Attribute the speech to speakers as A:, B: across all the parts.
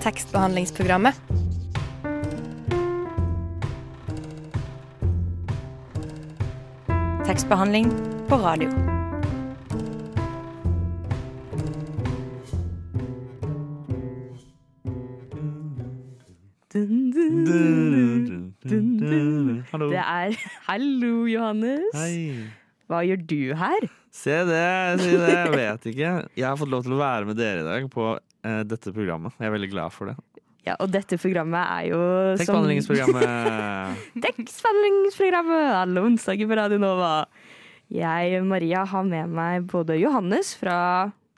A: tekstbehandlingsprogrammet. Tekstbehandling på radio.
B: Det er Hallo, Johannes.
C: Hei.
B: Hva gjør du her?
C: Se det, si det. Jeg vet ikke. Jeg har fått lov til å være med dere i dag på eh, dette programmet. Jeg er veldig glad for det.
B: Ja, Og dette programmet er jo
C: Tekstbehandlingsprogrammet.
B: Tekstbehandlingsprogrammet alle onsdager på Radio Nova. Jeg, Maria, har med meg både Johannes fra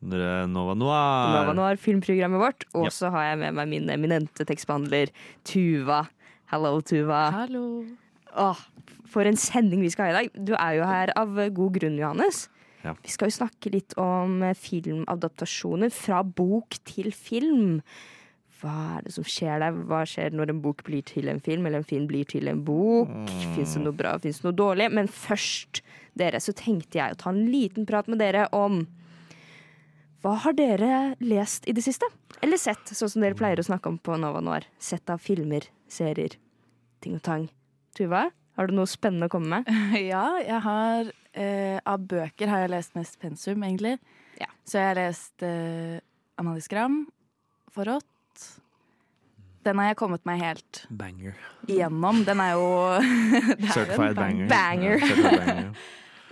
C: Nova Noir.
B: Nova
C: Noir.
B: Filmprogrammet vårt, og
C: Ja.
B: så har jeg med meg min eminente tekstbehandler Tuva. Hello, Tuva.
D: Hallo.
B: Åh, for en sending vi skal ha i dag. Du er jo her av god grunn, Johannes.
C: Ja.
B: Vi skal jo snakke litt om filmadaptasjoner fra bok til film. Hva er det som skjer der? Hva skjer når en bok blir til en film, eller en film blir til en bok?
C: Mm.
B: Fins det noe bra, fins det noe dårlig? Men først, dere, så tenkte jeg å ta en liten prat med dere om hva har dere lest i det siste? Eller sett, sånn som dere pleier å snakke om på Nova Noir. Sett av filmer, serier, ting og tang. Tuva, har du noe spennende å komme med?
D: Ja, jeg har eh, Av bøker har jeg lest mest pensum, egentlig.
B: Ja.
D: Så jeg har lest uh, Amalie Skram, Forrådt. Den har jeg kommet meg helt
C: Banger.
D: igjennom. Den er jo det er
C: Certified
D: bang-
C: banger.
B: Banger.
C: Ja, certified banger.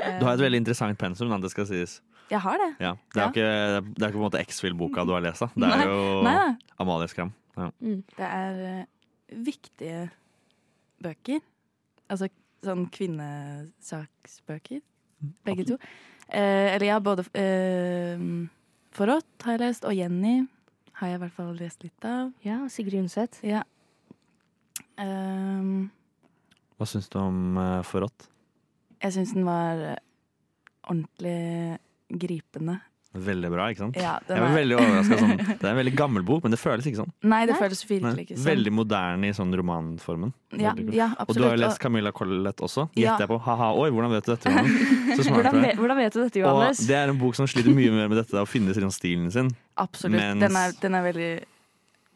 C: Du har et veldig interessant pensum, da, det skal sies.
D: Jeg har det.
C: Ja. Det er ja. ikke, det er ikke på en måte X-Fill-boka du har lest, da. Det er
D: Nei.
C: jo
D: Nei.
C: Amalie Skram. Ja.
D: Det er eh, viktige bøker. Altså sånn kvinnesaksbøker. Begge to. Eh, eller ja, både eh, Forrådt har jeg lest, og Jenny har jeg i hvert fall lest litt av.
B: Ja, Sigrid Undset.
D: Ja. Ehm,
C: Hva syns du om uh, Forrådt?
D: jeg syns den var eh, ordentlig gripende.
C: Veldig bra, ikke sant?
D: Ja,
C: Jeg var
D: er-
C: veldig overraska. Sånn. Det er en veldig gammel bok, men det føles ikke sånn.
D: Nei, det
B: Nei.
D: føles virkelig ikke sånn.
C: Veldig moderne i sånn romanformen.
D: Ja, ja,
C: Og du har jo lest Camilla Collett også.
D: Ja.
C: Gjetter jeg på. Ha-ha, oi, hvordan vet du dette? Så smart
B: Hvordan, vet- hvordan vet du dette,
C: Og
B: Johannes?
C: det er en bok som sliter mye mer med dette, å finne stilen sin.
D: absolutt.
C: mens-
D: Den, er, den er veldig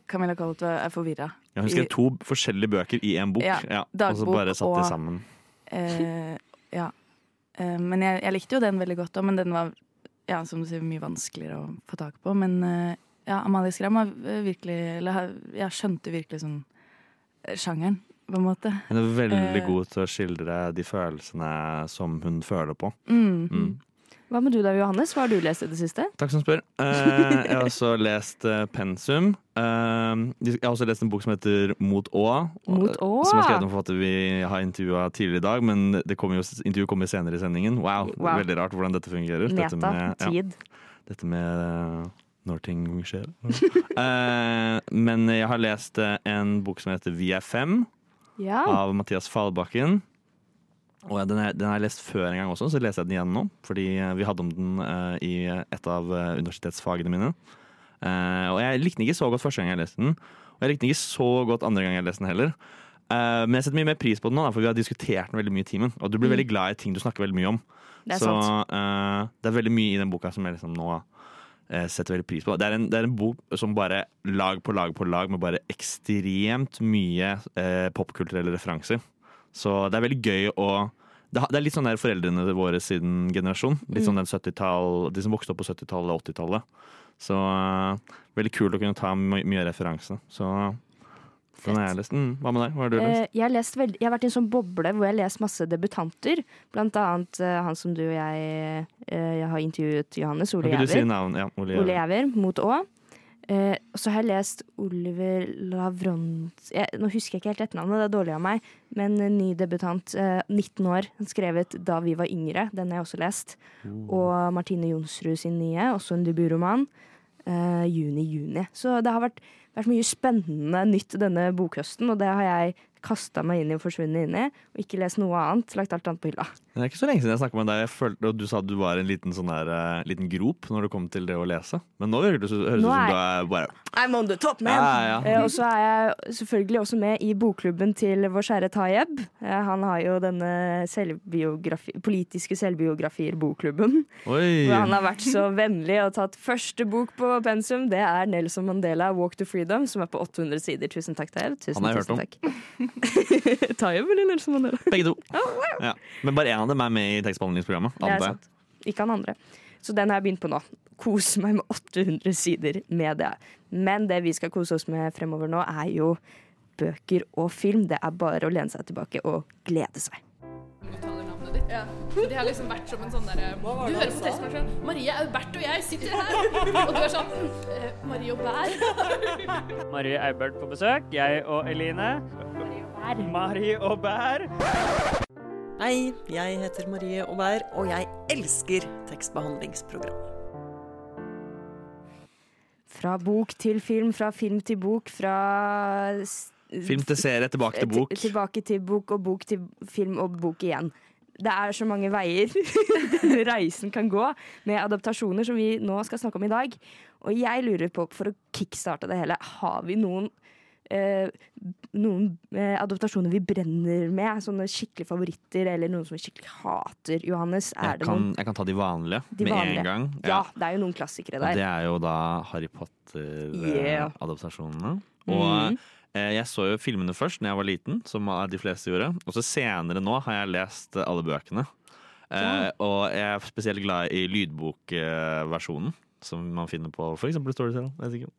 D: Camilla Collett er forvirra.
C: Jeg husker to forskjellige bøker i én bok,
D: Ja,
C: ja, og så bare satt de sammen.
D: Eh, ja. Eh, men jeg, jeg likte jo den veldig godt òg, men den var ja, som du sier, mye vanskeligere å få tak på. Men eh, ja, Amalie Skram har virkelig Eller jeg skjønte virkelig sånn eh, sjangeren, på en måte.
C: Hun er veldig
D: Eh.
C: god til å skildre de følelsene som hun føler på.
D: Mm.
C: Mm.
B: Hva med du da, Johannes? Hva har du lest i det siste?
C: Takk som spør. Eh, jeg har også lest eh, Pensum. Eh, jeg har også lest en bok som heter Mot Å.
B: Mot Å?
C: Som er skrevet om forfatter vi har intervjua tidligere i dag, men det kommer jo, intervjuet kommer senere i sendingen. Wow,
B: Wow.
C: Veldig rart hvordan dette fungerer. Dette
B: Meta,
C: med, ja,
B: tid.
C: dette med når ting skjer. Men jeg har lest en bok som heter Vi er fem,
B: Ja.
C: av Mathias Fallbakken. Og den, den har jeg lest før en gang også, så leser jeg den igjen nå. Fordi eh, vi hadde om den uh, i et av eh, universitetsfagene mine. Uh, og jeg likte den ikke så godt første gang jeg leste den. Og jeg likte den ikke så godt andre gang jeg leste den heller. Uh, men jeg setter mye mer pris på den nå, da, for vi har diskutert den veldig mye i timen. Og du blir veldig glad i ting du snakker veldig mye om.
B: Det
C: så det er veldig mye i den boka som jeg liksom nå setter veldig pris på. Det er, en, det er en bok som bare lag på lag på lag med bare ekstremt mye popkulturelle referanser. Så det er veldig gøy å det er litt sånn der foreldrene våre siden generasjon. Litt
B: Mm.
C: sånn den 70-tall, De som vokste opp på 70-tallet og 80-tallet. Så uh, veldig kult å kunne ta my mye referanse. Så den har jeg lest. Mm, hva med deg? Hva har du lest?
B: Uh, jeg, har lest jeg har vært i en sånn boble hvor jeg har lest masse debutanter. Blant annet uh, han som du og jeg, jeg har intervjuet, Johannes. Ole
C: Kan si navn? Ja, Ole Jæver.
B: Jæver, mot Å. Eh, og så har jeg lest Oliver Lavrons Nå husker jeg ikke helt etternavnet, det er dårlig av meg. Men en ny debutant, eh, 19 år, skrevet da vi var yngre. Den har jeg også lest. Og Martine Jonsrud sin nye, også en debutroman. Eh, Juni-juni. Så det har vært, vært mye spennende nytt denne bokhøsten, og det har jeg kasta meg inn i og forsvunnet inn i. Og ikke lest noe annet. Lagt alt annet på hylla.
C: Det er ikke så lenge siden jeg snakket med deg, jeg følte, og du sa at du var en liten, sånn der, uh, liten grop når det kom til det å lese. Men nå virker det så- høres det ut som du er bare
B: I'm on the top, man!
C: Ja, ja.
B: Uh, og så er jeg selvfølgelig også med i bokklubben til vår kjære Tayeb. Uh, han har jo denne selvbiografi, politiske selvbiografier, bokklubben.
C: Oi!
B: Hvor han har vært så vennlig og tatt første bok på pensum. Det er Nelson Mandela, 'Walk to Freedom'. Som er på 800 sider. Tusen takk Tayeb. Tusen,
C: Han har jeg
B: tusen
C: hørt
B: takk. Tayo eller Nelson Mandela?
C: Begge to. Ja. Men bare én av dem er med i tekstbehandlingsprogrammet.
B: Det er sant. Ikke han andre. Så den har jeg begynt på nå. Kose meg med 800 sider med det. Men det vi skal kose oss med fremover nå, er jo bøker og film. Det er bare å lene seg tilbake og glede seg.
E: Ja. For har liksom vært som en sånn derre Du hører på tekstmaskinen. Marie Aubert og jeg sitter her. Og du er sånn eh, Marie og Bær.
F: Marie Eibert på besøk. Jeg og Eline. Marie og Bær.
G: Hei, jeg heter Marie Aubert, og jeg elsker tekstbehandlingsprogram.
B: Fra bok til film, fra film til bok, fra
C: Film til serie, tilbake til bok.
B: Tilbake til bok og bok til film og bok igjen. Det er så mange veier denne reisen kan gå med adaptasjoner som vi nå skal snakke om i dag. Og jeg lurer på, for å kickstarte det hele, har vi noen noen eh, adaptasjoner vi brenner med? Sånne skikkelig favoritter, eller noen som vi skikkelig hater? Johannes, er
C: Jeg
B: det
C: kan,
B: noen?
C: jeg kan ta de vanlige
B: De
C: med
B: vanlige.
C: en gang.
B: Ja, det er jo noen klassikere
C: Og det er jo da Harry
B: Potter-adoptasjonene.
C: Yeah. Og
B: mm.
C: eh, jeg så jo filmene først da jeg var liten, som de fleste gjorde. Og så senere nå har jeg lest eh, alle bøkene. Eh, og jeg er spesielt glad i lydbokversjonen. Som man finner på f.eks. Storytel.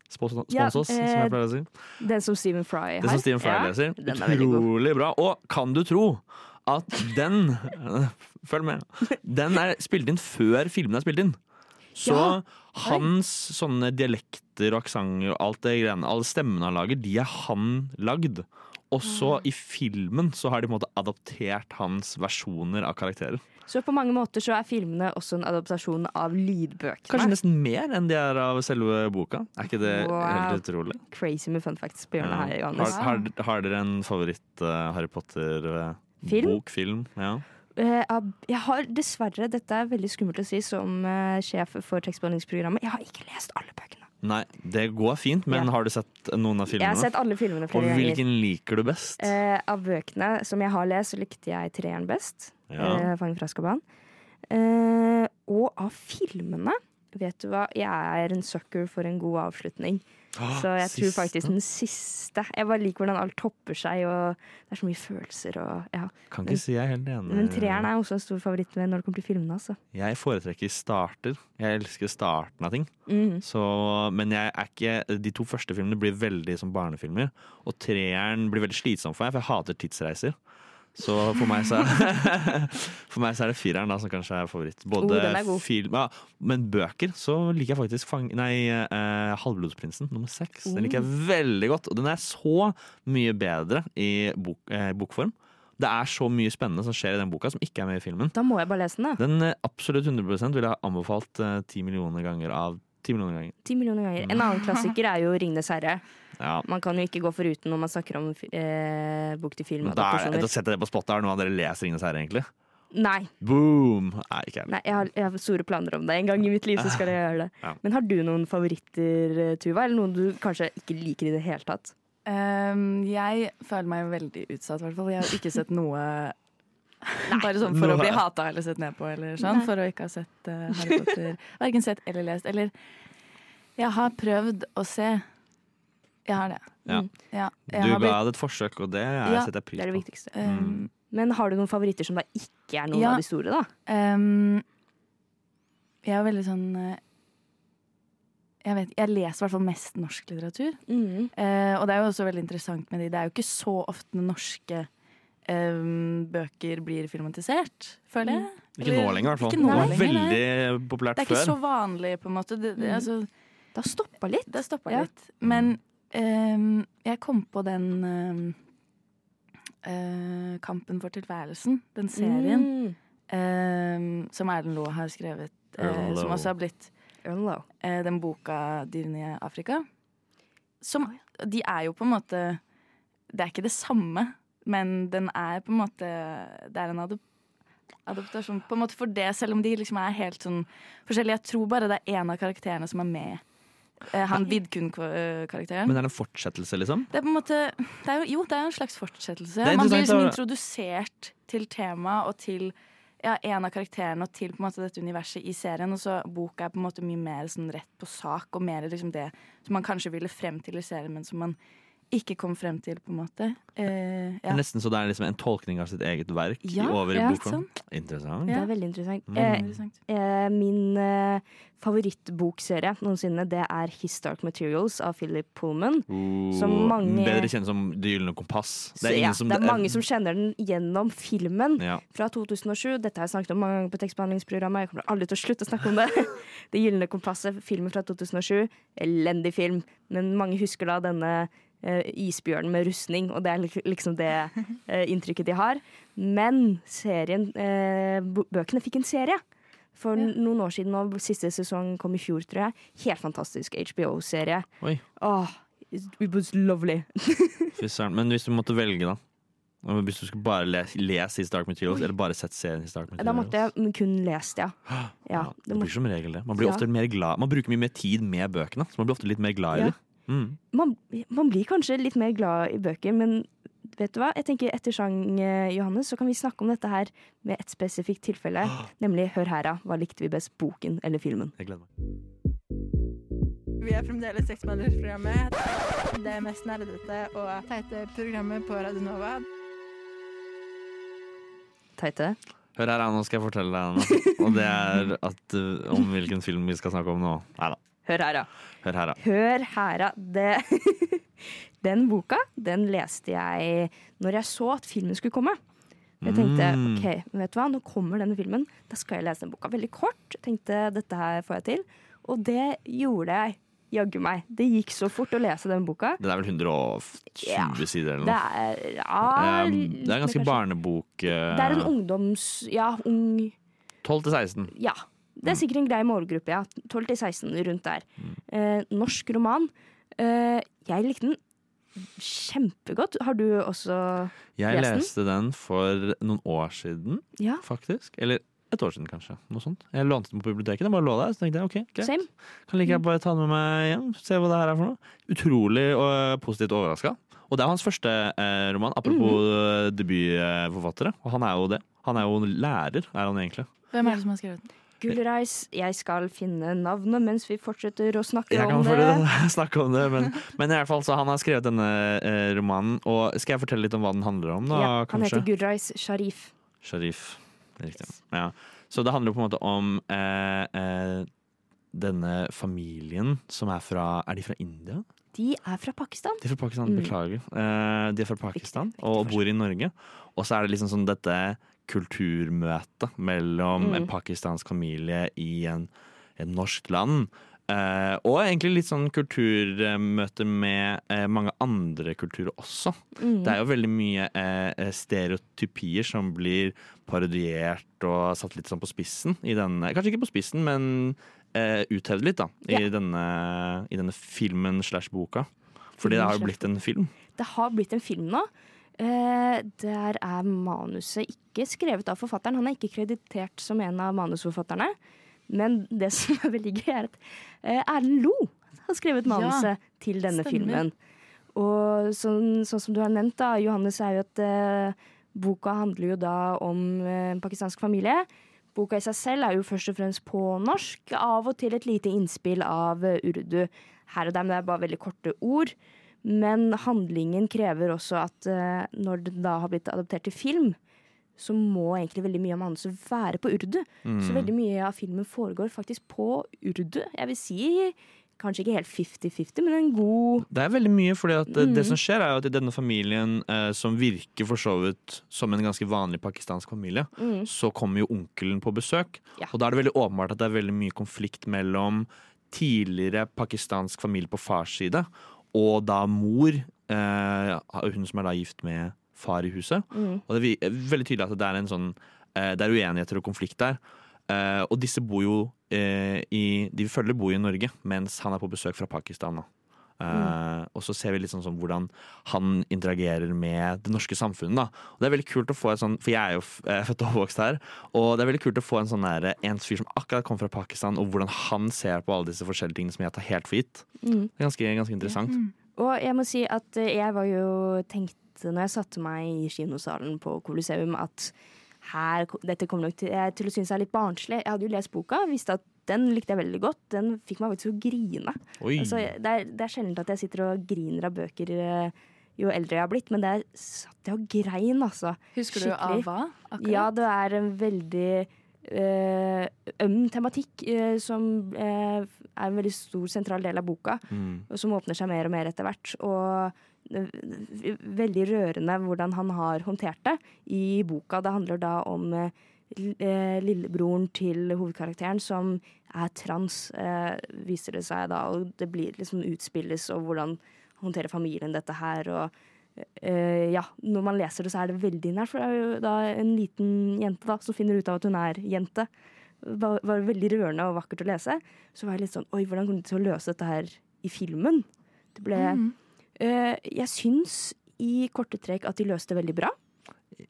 C: Spons oss,
B: Ja,
C: eh, som
B: eh,
C: jeg pleier å si.
B: Den som Stephen Fry har.
C: Den som Stephen Fry
B: Ja,
C: leser.
B: Er.
C: Utrolig bra. Og kan du tro at den Følg med. Den er spilt inn før filmen er spilt inn. Så
B: Ja.
C: hans sånne dialekter og aksenter og alt det greiene, alle stemmene han lager, de er han lagd. Og så i filmen så har de på en måte adaptert hans versjoner av karakterer.
B: Så på mange måter så er filmene også en adaptasjon av lydbøkene.
C: Kanskje nesten mer enn de er av selve boka. Er ikke det
B: Wow.
C: helt utrolig?
B: Crazy med fun facts på hjørnet her, Johannes.
C: Har, har, har dere en favoritt eh, Harry Potter-bok?
B: Film?
C: film? Ja.
B: Eh, jeg har dessverre, dette er veldig skummelt å si som eh, sjef for tekstbehandlingsprogrammet, jeg har ikke lest alle bøkene.
C: Nei, det går fint, men
B: Ja.
C: har du sett noen av filmene?
B: Jeg har sett alle filmene
C: Og
B: flere ganger.
C: hvilken liker du best?
B: Eh, av bøkene som jeg har lest, så likte jeg treeren best.
C: Ja.
B: Eh, Fangen fra Skaban'. Eh, og av filmene Vet du hva, jeg er en sucker for en god avslutning. Så jeg tror faktisk den siste. Jeg bare liker hvordan alt topper seg, og det er så mye følelser og ja.
C: Kan ikke si jeg er helt enig.
B: Men treeren er også en stor favoritt med når det kommer til filmene, altså.
C: Jeg foretrekker starter. Jeg elsker starten av ting.
B: Mm.
C: Så, men jeg er ikke, de to første filmene blir veldig som barnefilmer. Og treeren blir veldig slitsom for meg, for jeg hater tidsreiser. Så for meg så, for meg så er det fireren da, som kanskje er favoritt. Både
B: Oh, er
C: film ja, Men bøker så liker jeg faktisk fang, nei, eh, Halvblodsprinsen nummer seks. Den liker jeg veldig godt. Og den er så mye bedre i bok, eh, bokform. Det er så mye spennende som skjer i den boka, som ikke er med i filmen.
B: Da må jeg bare lese den, da.
C: Den eh, absolutt 100 ville jeg anbefalt eh, ti millioner ganger av ti millioner ganger.
B: 10 millioner ganger. En annen klassiker er jo 'Ringenes herre'.
C: Ja.
B: Man kan jo ikke gå foruten når man snakker om eh, bok til film.
C: Men Da, er- da setter jeg det på spottet. Er det noen av dere leser 'Ringenes herre', egentlig?
B: Nei,
C: Boom! Nei, ikke
B: nei jeg, har, jeg har store planer om det. En gang i mitt liv så skal jeg gjøre det.
C: Ja.
B: Men har du noen favoritter, eh, Tuva? Eller noen du kanskje ikke liker i det hele tatt?
D: Um, jeg føler meg veldig utsatt, i hvert fall. Jeg har ikke sett noe Bare sånn for å bli hata eller sett ned på, eller sånn. For å ikke ha sett uh, Harry Potter. Verken sett eller lest. Eller Jeg har prøvd å se. Jeg har det.
C: Ja.
D: Ja, jeg
C: Du
D: har
C: ga det et forsøk, og det er-
D: Ja,
C: setter jeg
B: Det
C: pris
B: er det
C: på.
B: viktigste.
D: um,
B: Men har du noen favoritter som da ikke er noen
D: Ja.
B: av de store, da?
D: Um, jeg er veldig sånn eh, Jeg vet, jeg leser i hvert fall mest norsk litteratur.
B: Mm.
D: Uh, og det er jo også veldig interessant med de. Det er jo ikke så ofte norske eh, bøker blir filmatisert, føler jeg.
C: Ikke nå lenger, i hvert fall. Det var veldig populært før.
D: Det er ikke
C: før.
D: så vanlig, på en måte. Det, det,
B: Mm.
D: altså,
B: Det har stoppa litt.
D: det stoppa
B: Ja.
D: litt. Men eh, jeg kom på den eh, eh, Kampen for tilværelsen, den serien,
B: Mm.
D: eh, som Erlend Loe har skrevet. eh, som også har blitt eh, den boka 'Dyrene i Afrika'. Som De er jo på en måte Det er ikke det samme, men den er på en måte Det er en adop adoptasjon på en måte for det, selv om de liksom er helt sånn forskjellige. Jeg tror bare det er én av karakterene som er med. Eh, han Vidkun-karakteren.
C: Men er det en fortsettelse, liksom?
D: Det er på en måte det jo, Jo, det er jo en slags fortsettelse. Man blir liksom introdusert til temaet og til ja, en av karakterene og til på en måte dette universet i serien. Og så boka er på en måte mye mer sånn rett på sak, og mer liksom det som man kanskje ville frem til i serien, men som man ikke kom frem til, på en måte. Eh, ja.
C: er nesten så det er liksom en tolkning av sitt eget verk
D: Ja,
C: over i
D: ja,
C: bokform.
D: sant.
C: Interessant.
B: Det er veldig interessant.
C: Mm.
B: Eh, eh, min eh, favorittbokserie noensinne, det er 'Historic Materials av Philip Pullman. Som
C: Oh,
B: mange-
C: Bedre kjent som Det gylne kompass.
B: Så ja, det er mange som kjenner den gjennom filmen
C: ja.
B: fra 2007. Dette har jeg snakket om mange ganger på tekstbehandlingsprogrammet. Jeg kommer aldri til å slutte å snakke om det. Det gylne kompasset, filmen fra 2007. Elendig film, men mange husker da denne isbjørnen med rustning, og det er liksom det eh, inntrykket de har. Men serien, eh, bøkene fikk en serie. For
D: Ja.
B: noen år siden, og siste sesong kom i fjor, tror jeg. Helt fantastisk HBO-serie.
C: Oi.
B: Åh, it was lovely.
C: Fy søren. Men hvis du måtte velge, da? Hvis du skulle bare lese, lese His Dark Materials, eller bare sett serien His Dark Materials?
B: Da måtte jeg kun lest, ja.
C: Ja,
B: ja
C: det
B: det må,
C: blir som regel det. Man blir
B: Ja.
C: ofte mer glad Man bruker mye mer tid med bøkene, så man blir ofte litt mer glad i
B: Ja.
C: dem. Mm.
B: man, man blir kanskje litt mer glad i bøker, men vet du hva? Jeg tenker Etter sang, eh, Johannes, så kan vi snakke om dette her med et spesifikt tilfelle. Nemlig Hør her, da. Hva likte vi best? Boken eller filmen?
C: Jeg gleder meg.
H: Vi er fremdeles Seksmannersprogrammet. Det mest nerdete og teite programmet på Radio Nova.
B: Teite?
C: Hør her, nå skal jeg fortelle deg noe. Og det er at, uh, om hvilken film vi skal snakke om nå. Nei da.
B: Hør her, da.
C: Hør her, da.
B: Hør her, da. Det, den boka, den leste jeg når jeg så at filmen skulle komme. Jeg tenkte
C: Mm.
B: ok, vet du hva, nå kommer denne filmen, da skal jeg lese den boka. Veldig kort. Tenkte dette her får jeg til. Og det gjorde jeg. Jaggu meg. Det gikk så fort å lese den boka.
C: Det er vel 120
B: Ja.
C: sider eller
B: Det
C: noe.
B: er ja,
C: Um, det er
B: en
C: ganske barnebok.
B: Det er en
C: uh,
B: ungdoms... Ja, ung
C: 12 til 16.
B: Ja. Det er sikkert en grei målgruppe, ja. 12 til 16, rundt der. Eh, norsk roman. Eh, jeg likte den kjempegodt. Har du også
C: Jeg
B: Lest den?
C: Jeg leste den for noen år siden,
B: Ja,
C: faktisk. Eller et år siden, kanskje. Noe sånt. Jeg lånte den på biblioteket. Den bare lå der. Så tenkte jeg ok, greit.
B: same.
C: Kan like jeg bare ta den med meg hjem, se hva det her er for noe. Utrolig og positivt overraska. Og det er hans første eh, roman, apropos eh, debutforfattere. Og han er jo det. Han er jo lærer, er han egentlig.
D: Hvem er det som har skrevet den?
B: Gullreis. Jeg skal finne navnet mens vi fortsetter å snakke
C: Jeg kan
B: om det.
C: den, snakke om det, men, men i hvert fall så han har skrevet denne eh, romanen. Og skal jeg fortelle litt om hva den handler om, da?
B: Ja, han
C: kanskje?
B: heter Gulreis Sharif.
C: Sharif. Riktig. Ja. Så det handler på en måte om eh, eh, denne familien som er fra Er de fra India?
B: De er fra Pakistan.
C: De er fra Pakistan,
B: Mm.
C: beklager. Eh, de er fra Pakistan
B: Viktig, viktig
C: og bor i Norge. Og så er det liksom sånn dette kulturmøtet mellom
B: Mm.
C: en pakistansk familie i en, en norsk land. Eh, og egentlig litt sånn kulturmøte med eh, mange andre kulturer også.
B: Mm.
C: Det er jo veldig mye eh, stereotypier som blir parodiert og satt litt sånn på spissen i denne Kanskje ikke på spissen, men eh, uthevd litt, da. I, denne, I denne filmen slash boka. Fordi det har jo blitt en film.
B: Det har blitt en film nå. Eh, der er manuset ikke skrevet av forfatteren. Han er ikke kreditert som en av manusforfatterne. Men det som er veldig gøy, er at eh, Erlend Lo har skrevet manuset til denne
D: stemmer.
B: filmen. Og sånn, sånn som du har nevnt, da, Johannes, er jo at eh, boka handler jo da om eh, en pakistansk familie. Boka i seg selv er jo først og fremst på norsk, av og til et lite innspill av eh, urdu. Her og der, men det er bare veldig korte ord. Men handlingen krever også at uh, når det da har blitt adoptert til film, så må egentlig veldig mye av manuset være på urdu.
C: Mm.
B: Så veldig mye av filmen foregår faktisk på urdu. Jeg vil si kanskje ikke helt 50-50, men en god
C: Det er veldig mye, at eh, det
B: Mm.
C: som skjer er jo at i denne familien, eh, som virker for så vidt som en ganske vanlig pakistansk familie,
B: mm,
C: så kommer jo onkelen på besøk.
B: Ja.
C: Og da er det veldig åpenbart at det er veldig mye konflikt mellom tidligere pakistansk familie på fars side og da mor, eh, hun som er da gift med far i huset.
B: mm,
C: Og det er er veldig tydelig at det er en sånn eh, Det er uenigheter og konflikt der. Eh, og disse bor jo eh, i De følger bor i Norge, mens han er på besøk fra Pakistan. Da. Eh, Og så ser vi litt sånn som hvordan han interagerer med det norske samfunnet. Da. Og det er veldig kult å få en sånn For jeg er jo født og oppvokst her. Og det er veldig kult å få en sånn der, en fyr som akkurat kom fra Pakistan, og hvordan han ser på alle disse forskjellige tingene som jeg tar helt for gitt.
B: mm.
C: Det er ganske, ganske interessant.
B: Og jeg må si at jeg var jo tenkte når jeg satte meg i kinosalen på Coliseum, at her, dette kommer nok til, til å synes jeg er litt barnslig. Jeg hadde jo lest boka, visste at den likte jeg veldig godt. Den fikk meg faktisk til å grine.
C: Oi.
B: Altså, det, er, det er sjelden at jeg sitter og griner av bøker eh, jo eldre jeg har blitt, men der satt jeg og grein, altså.
D: Husker du av hva? akkurat?
B: Ja, det er en veldig eh, øm tematikk eh, som er en veldig stor sentral del av boka,
C: Mm.
B: og som åpner seg mer og mer etter hvert. Og veldig rørende hvordan han har håndtert det i boka. Det handler da om lillebroren til hovedkarakteren som er trans, eh, viser det seg da, og det blir liksom utspilles, og hvordan håndterer familien dette her, og eh, ja, når man leser det, så er det veldig nært, for det er jo da en liten jente da, som finner ut av at hun er jente. Det var, var veldig rørende og vakkert å lese. Så var jeg litt sånn Oi, hvordan kommer de til å løse dette her i filmen? Det ble
D: mm.
B: Eh, Jeg syns i korte trekk at de løste det veldig bra.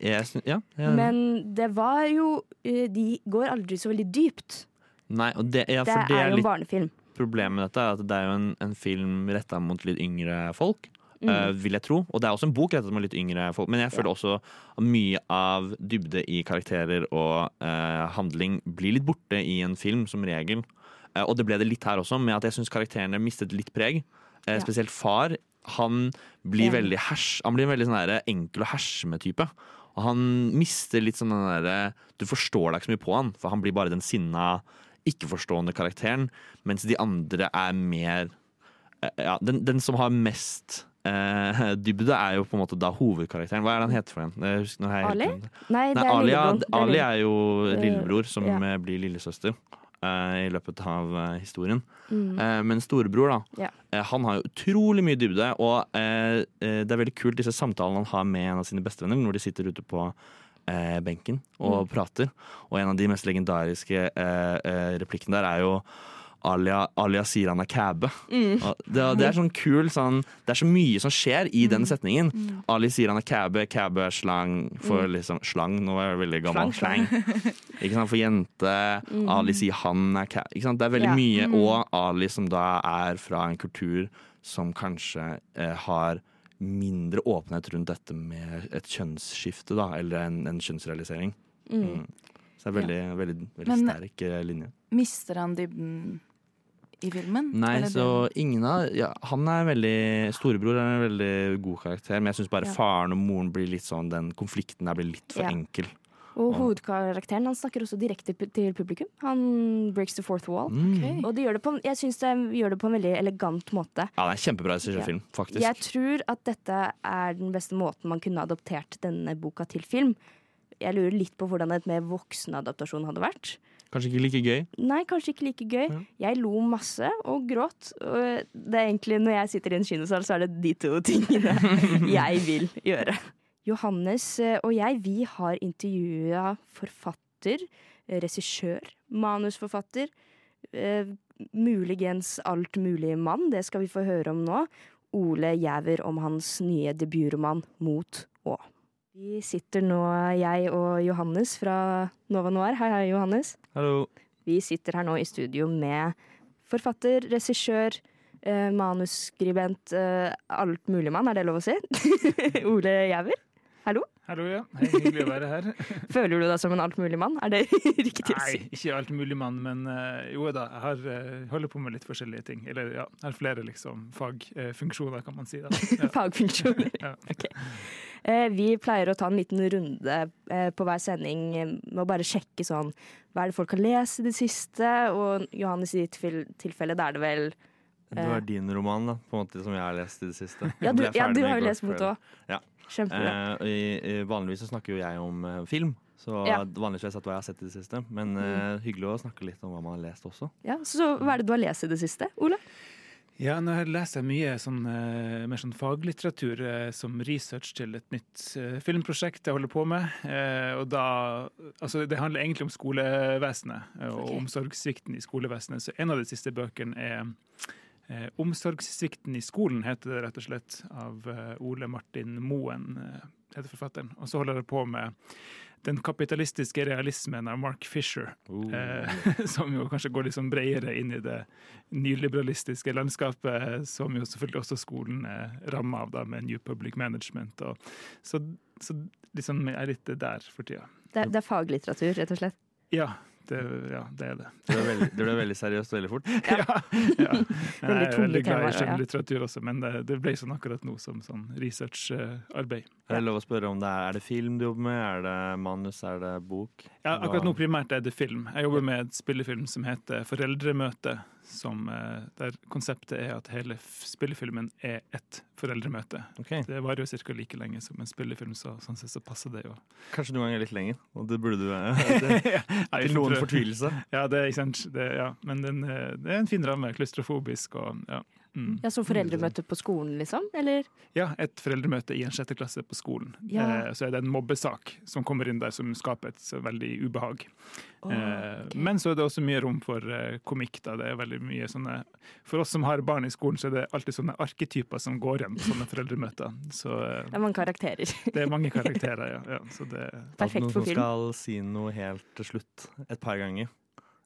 C: Jeg ja, ja,
B: Men det var jo eh, De går aldri så veldig dypt.
C: Nei, det, ja,
B: det
C: det
B: er jo en barnefilm.
C: problemet med dette, er at det er jo en, en film retta mot litt yngre folk.
B: Mm.
C: Uh, vil jeg tro. Og det er også en bok rettet mot litt yngre folk. Men jeg føler også at mye av dybde i karakterer og uh, handling blir litt borte i en film, som regel. Uh, og det ble det litt her også, med at jeg syns karakterene mistet litt preg. Spesielt far. Han blir veldig hers, Han blir en veldig sånn enkel og herskende type. Og han mister litt sånn den derre Du forstår deg ikke så mye på han, for han blir bare den sinna, ikke-forstående karakteren. Mens de andre er mer eh, ja, den, den som har mest eh, dybde, er jo på en måte da hovedkarakteren. Hva er det han heter for en? Husker-
B: Ali? Nei,
C: Nei, Ali, ja,
B: er
C: Ali er jo
B: Eh,
C: lillebror som
B: ja.
C: eh, blir lillesøster i løpet av eh, historien.
B: Mm.
C: Eh, men storebror, da.
B: Ja.
C: eh, han har jo utrolig mye dybde, og eh, eh, det er veldig kult disse samtalene han har med en av sine bestevenner når de sitter ute på eh, benken og
B: Mm.
C: prater. Og en av de mest legendariske eh, eh, replikkene der er jo Alia, Alia sier han er kæbe.
B: Mm.
C: Det, det er sånn kul sånn, Det er så mye som skjer i den setningen.
B: Mm.
C: Ali sier han er kæbe, kæbe er slang for liksom Slang, nå er jeg veldig gammel.
B: Slang,
C: Slang. Ikke sant, For jente.
B: Mm.
C: Ali sier han er kæbe. Ikke sant? Det er veldig
B: Ja.
C: mye.
D: Mm.
C: Og Ali som da er fra en kultur som kanskje eh, har mindre åpenhet rundt dette med et kjønnsskifte, da, eller en, en kjønnsrealisering.
B: Mm.
C: Mm. Så det er veldig, veldig, veldig
D: Men-
C: sterk eh, linje.
D: Mister han dybden i filmen?
C: Nei,
D: Eller
C: så
D: det-
C: ingen av ja, Han er veldig Storebror er en veldig god karakter, men jeg syns bare
B: Ja.
C: faren og moren blir litt sånn Den konflikten der blir litt for
B: Ja.
C: enkel.
B: Og
C: Ja.
B: hovedkarakteren han snakker også direkte til publikum. Han breaks the fourth wall.
C: Mm.
D: Okay.
B: Og de gjør det på, jeg syns de gjør det på en veldig elegant måte.
C: Ja, det er en kjempebra regissørfilm, faktisk.
B: Jeg tror at dette er den beste måten man kunne adoptert denne boka til film. Jeg lurer litt på hvordan et mer voksen adaptasjon hadde vært.
C: Kanskje ikke like gøy.
B: Nei, kanskje ikke like gøy. Jeg lo masse og gråt. Og det er egentlig, når jeg sitter i en kinosal, så er det de to tingene jeg vil gjøre. Johannes eh, og jeg, vi har intervjua forfatter, regissør, manusforfatter. eh, Muligens alt mulig mann, det skal vi få høre om nå. Ole Gjæver om hans nye debutroman 'Mot å'. Vi sitter nå, jeg og Johannes fra Nova Noir. Hei, hei, Johannes.
C: Hallo.
B: Vi sitter her nå i studio med forfatter, regissør, eh, manusskribent, eh, alt mulig mann, er det lov å si? Ole Jæver.
I: Hallo, Hallo, ja. Hei, hyggelig å være her.
B: Føler du deg som en altmuligmann? Er det riktig å si?
I: Nei, ikke alt mulig mann, men eh, jo da, jeg har, eh, holder på med litt forskjellige ting. Eller ja, jeg har flere liksom fagfunksjoner, kan man si. da. Ja.
B: Fagfunksjoner.
I: Ja.
B: Ok. Eh, vi pleier å ta en liten runde eh, på hver sending eh, med å bare sjekke sånn Hva er det folk har lest i det siste? Og Johannes i ditt tilfelle, da er det vel
C: Det var din roman, da, på en måte, som jeg har lest i det siste.
B: Ja, du, ja, du har jo lest mot òg.
C: Ja.
B: Kjempebra.
C: Eh, vanligvis så snakker jo jeg om film, så
B: Ja.
C: vanligvis har jeg sett hva jeg har sett i det siste. Men eh, hyggelig å snakke litt om hva man har lest også.
B: Ja, så hva er det du har lest i det siste, Ole?
I: Ja, nå leser jeg mye sånn, eh, mer sånn faglitteratur eh, som research til et nytt eh, filmprosjekt jeg holder på med. Og da, altså det handler egentlig om skolevesenet og
B: okay.
I: omsorgssvikten i skolevesenet. Så en av de siste bøkene er 'Omsorgssvikten i skolen', heter det rett og slett, av Ole Martin Moen, heter forfatteren. Og så holder jeg på med den kapitalistiske realismen av Mark Fisher. Eh, som jo kanskje går litt sånn bredere inn i det nyliberalistiske landskapet, som jo selvfølgelig også skolen er ramma av, da, med New Public Management. Og, så, så liksom jeg er litt der for tida.
B: Det, det er faglitteratur, rett og slett.
I: Ja, det, ja, det er det.
C: Det ble veldig, det ble veldig seriøst veldig fort.
I: Ja. ja. Jeg er veldig glad i skjønnlitteratur også, men det, det ble sånn akkurat nå som sånn researcharbeid.
C: Er det lov å spørre om det er, er det film du jobber med? Er det manus? Er det bok?
I: Ja, akkurat nå primært er det film. Jeg jobber med et spillefilm som heter Foreldremøte. Som, eh, der konseptet er at hele spillefilmen er ett foreldremøte.
C: Okay.
I: Det varer jo ca. like lenge som en spillefilm, så sånn sett så passer det jo.
C: Kanskje noen ganger litt lenger. Og det burde du være.
I: ja,
C: Til noen
I: for-
C: fortvilelse.
I: Ja, det er ikke sant. Det, ja. Men den, eh, det er en fin ramme. Klaustrofobisk og ja. Mm.
B: Ja, Som foreldremøte på skolen, liksom? Eller?
I: Ja, et foreldremøte i en sjette klasse på skolen.
B: Ja.
I: Eh, så er det en mobbesak som kommer inn der som skaper et så veldig ubehag. eh, Men så er det også mye rom for eh, komikk. Da. Det er veldig mye sånne For oss som har barn i skolen, så er det alltid sånne arketyper som går igjen på sånne foreldremøter. Så eh,
B: Det er mange karakterer.
I: det er mange karakterer, ja. ja så det,
B: Perfekt
C: Noen
B: for
C: som
B: film.
C: skal si noe helt til slutt et par ganger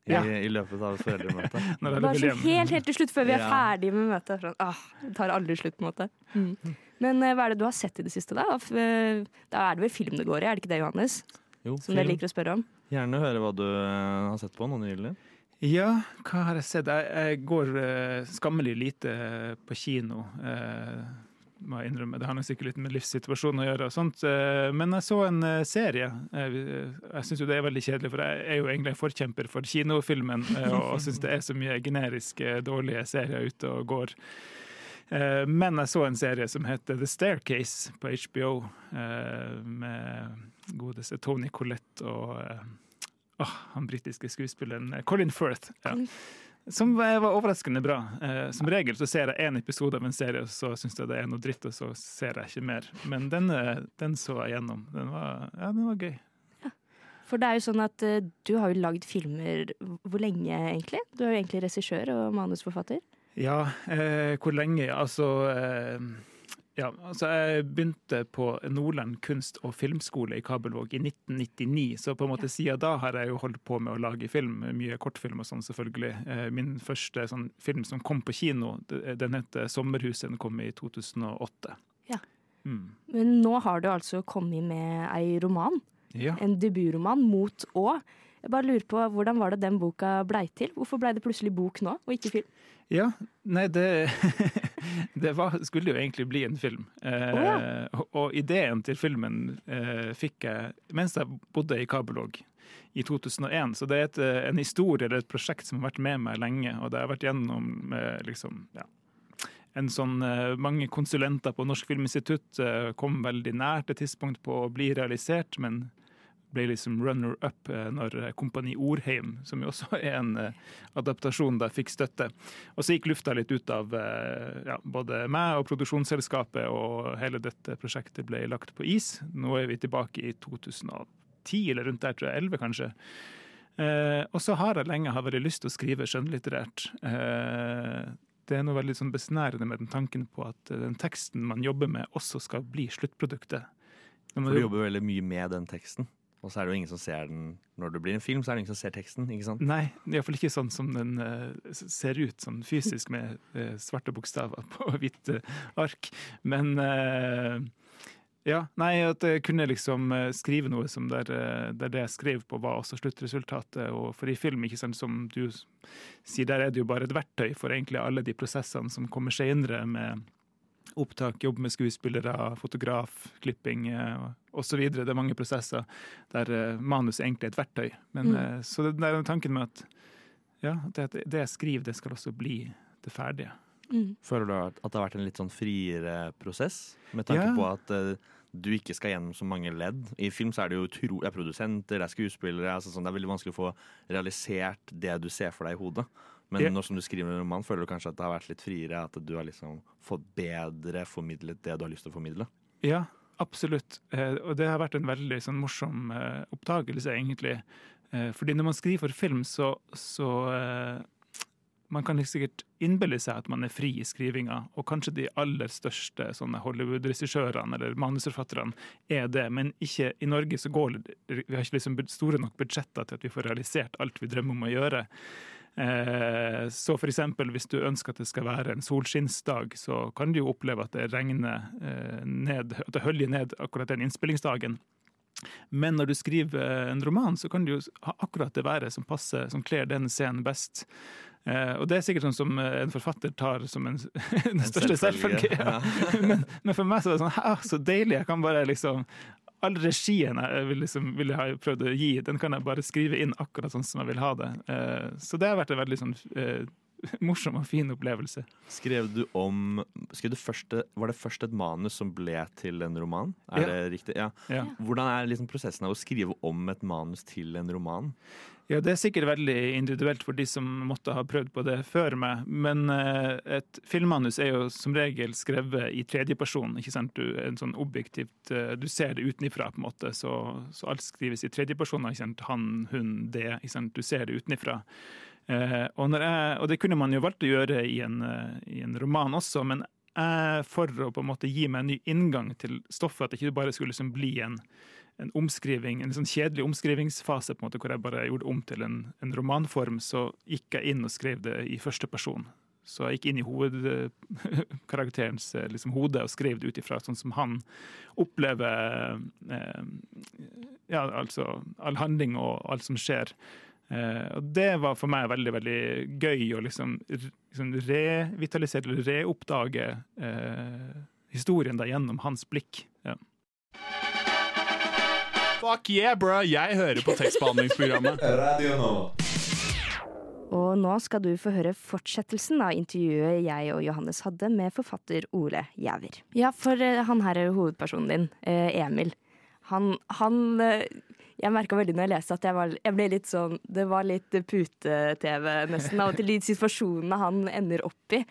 C: i,
I: Ja.
C: i løpet av
I: foreldremøtet.
B: Bare så
I: hjem.
B: helt, helt til slutt, før vi er
C: Ja.
B: ferdige med møtet. Sånn, ah, det tar aldri slutt, på en måte. Mm. Men eh, hva er det du har sett i det siste, da? Eh, Da er det vel film det går i, er det ikke det, Johannes?
C: Jo,
B: Som dere liker å spørre om?
C: Gjerne høre hva du eh, har sett på noe nylig.
I: Ja, hva har jeg sett? Jeg, jeg går skammelig lite på kino. eh, må jeg innrømme. Det har nok sikkert litt med livssituasjonen å gjøre. og sånt. eh, men jeg så en eh, serie. Jeg, jeg syns jo det er veldig kjedelig, for jeg er jo egentlig en forkjemper for kinofilmen. eh, og syns det er så mye generiske, dårlige serier ute og går. Eh, Men jeg så en serie som heter The Staircase på HBO, eh, med godeste Tony Collette og oh, han britiske skuespilleren eh, Colin Firth. Ja. Som var overraskende bra. Eh, Som regel så ser jeg én episode av en serie, og så syns jeg det er noe dritt, og så ser jeg ikke mer. Men denne, den så jeg gjennom. Den var, ja, den var gøy.
B: For det er jo sånn at eh, du har jo lagd filmer hvor lenge, egentlig? Du er jo egentlig regissør og manusforfatter.
I: Ja, eh, hvor lenge? Altså eh, ja, altså Jeg begynte på Nordland kunst- og filmskole i Kabelvåg i 1999, så på en måte siden da har jeg jo holdt på med å lage film. Mye kortfilm og sånn, selvfølgelig. Eh, min første sånn, film som kom på kino, den heter 'Sommerhuset'. Den kom i 2008.
B: Ja.
I: Mm.
B: Men nå har du altså kommet med ei roman.
I: Ja.
B: En debutroman, 'Mot å'. Jeg bare lurer på, Hvordan var det den boka blei til? Hvorfor blei det plutselig bok nå, og ikke film?
I: Ja, nei, det, det var, skulle jo egentlig bli en film. Eh,
B: Å,
I: og, og ideen til filmen eh, fikk jeg mens jeg bodde i Kabelog i 2001. Så det er et, eh, en historie eller et prosjekt som har vært med meg lenge, og det har vært gjennom eh, liksom, ja, en sånn, eh, mange konsulenter på Norsk Filminstitutt eh, kom veldig nært et tidspunkt på å bli realisert, men ble liksom runner-up eh, når eh, Kompani Orheim, som jo også er en eh, adaptasjon, der, fikk støtte. Og så gikk lufta litt ut av ja, både meg og produksjonsselskapet, og hele dette prosjektet ble lagt på is. Nå er vi tilbake i 2010, eller rundt der, tror jeg, 11 kanskje. Eh, og så har jeg lenge hatt veldig lyst til å skrive skjønnlitterært. Eh, det er noe veldig sånn besnærende med den tanken på at den teksten man jobber med, også skal bli sluttproduktet.
C: For du
I: jobber
C: veldig mye med den teksten. Og så er det jo ingen som ser den når det blir en film. så er det ingen som ser teksten, ikke sant?
I: Nei, iallfall ikke sånn som den uh, ser ut, sånn fysisk med uh, svarte bokstaver på hvitt uh, ark. Men ja, nei, at jeg kunne liksom skrive noe som der, der det jeg skrev på, var også sluttresultatet. Og for i film, ikke sant, som du sier, der er det jo bare et verktøy for egentlig alle de prosessene som kommer senere med opptak, jobb med skuespillere, fotograf, klipping osv. Det er mange prosesser der manus manus egentlig er et verktøy. Men,
B: Mm.
I: eh, så det der er tanken med at ja, det, det jeg skriver, det skal også bli det ferdige.
B: Mm.
C: Føler du at det har vært en litt sånn friere prosess? Med tanke
I: Ja.
C: på at eh, du ikke skal gjennom så mange ledd. I film så er det jo utro, det er produsenter, det er skuespillere. Altså sånn, det er veldig vanskelig å få realisert det du ser for deg i hodet. Men
I: Ja.
C: nå som du skriver en roman, føler du kanskje at det har vært litt friere? At du har liksom fått bedre formidlet det du har lyst til å formidle?
I: Ja, absolutt. Eh, og det har vært en veldig sånn, morsom eh, oppdagelse, egentlig. Eh, fordi når man skriver for film, så, så Man kan sikkert innbille seg at man er fri i skrivinga, og kanskje de aller største Hollywood-regissørene eller manusforfatterne er det, men ikke i Norge så går Vi har ikke liksom store nok budsjetter til at vi får realisert alt vi drømmer om å gjøre. Eh, Så eksempel hvis du ønsker at det skal være en solskinnsdag, så kan du jo oppleve at det regner eh, ned, at det høljer ned akkurat den innspillingsdagen. Men når du skriver en roman, så kan det jo ha akkurat det være som passer, som kler den scenen best. Eh, og det er sikkert sånn som eh, en forfatter tar som en, den største
C: selvfølge.
I: Ja. men, men for meg så er det sånn «Hæ, så deilig. Jeg kan bare liksom All regien jeg vil, liksom, vil jeg ha prøvd å gi, den kan jeg bare skrive inn akkurat sånn som jeg vil ha det. Eh, så det har vært en veldig sånn eh, morsom og fin opplevelse.
C: Skrev du om skrev du første, Var det først et manus som ble til en roman? Er
I: Ja.
C: det riktig? Ja.
I: Ja.
C: Hvordan er liksom prosessen av å skrive om et manus til en roman?
I: Ja, Det er sikkert veldig individuelt for de som måtte ha prøvd på det før meg. Men eh, et filmmanus er jo som regel skrevet i tredjeperson. ikke sant? Du, en sånn objektivt, eh, du ser det utenifra, på en måte. Så, så alt skrives i tredjeperson. Han, hun, det. ikke sant? Du ser det utenifra. Eh, og, jeg, og det kunne man jo valgt å gjøre i en, eh, i en roman også, men jeg, for å på en måte gi meg en ny inngang til stoffet, at det ikke bare skulle liksom bli en, en omskriving, en sånn kjedelig omskrivingsfase på en måte, hvor jeg bare gjorde om til en, en romanform, så gikk jeg inn og skrev det i første person. Så jeg gikk inn i hovedkarakterens eh, liksom, hode og skrev det ut ifra sånn som han opplever eh, ja, altså all handling og alt som skjer. Eh, og det var for meg veldig veldig gøy å liksom, liksom revitalisere eller reoppdage eh, historien da gjennom hans blikk. Ja.
J: Fuck yeah, bro! Jeg hører på tekstbehandlingsprogrammet. Radio nå.
B: Og nå skal du få høre fortsettelsen av intervjuet jeg og Johannes hadde med forfatter Ole Gjæver. Ja, for eh, han her er hovedpersonen din, eh, Emil. Han, han Jeg merka veldig når jeg leste at jeg, var, jeg ble litt sånn Det var litt pute-TV, nesten, av og til de situasjonene han ender opp i.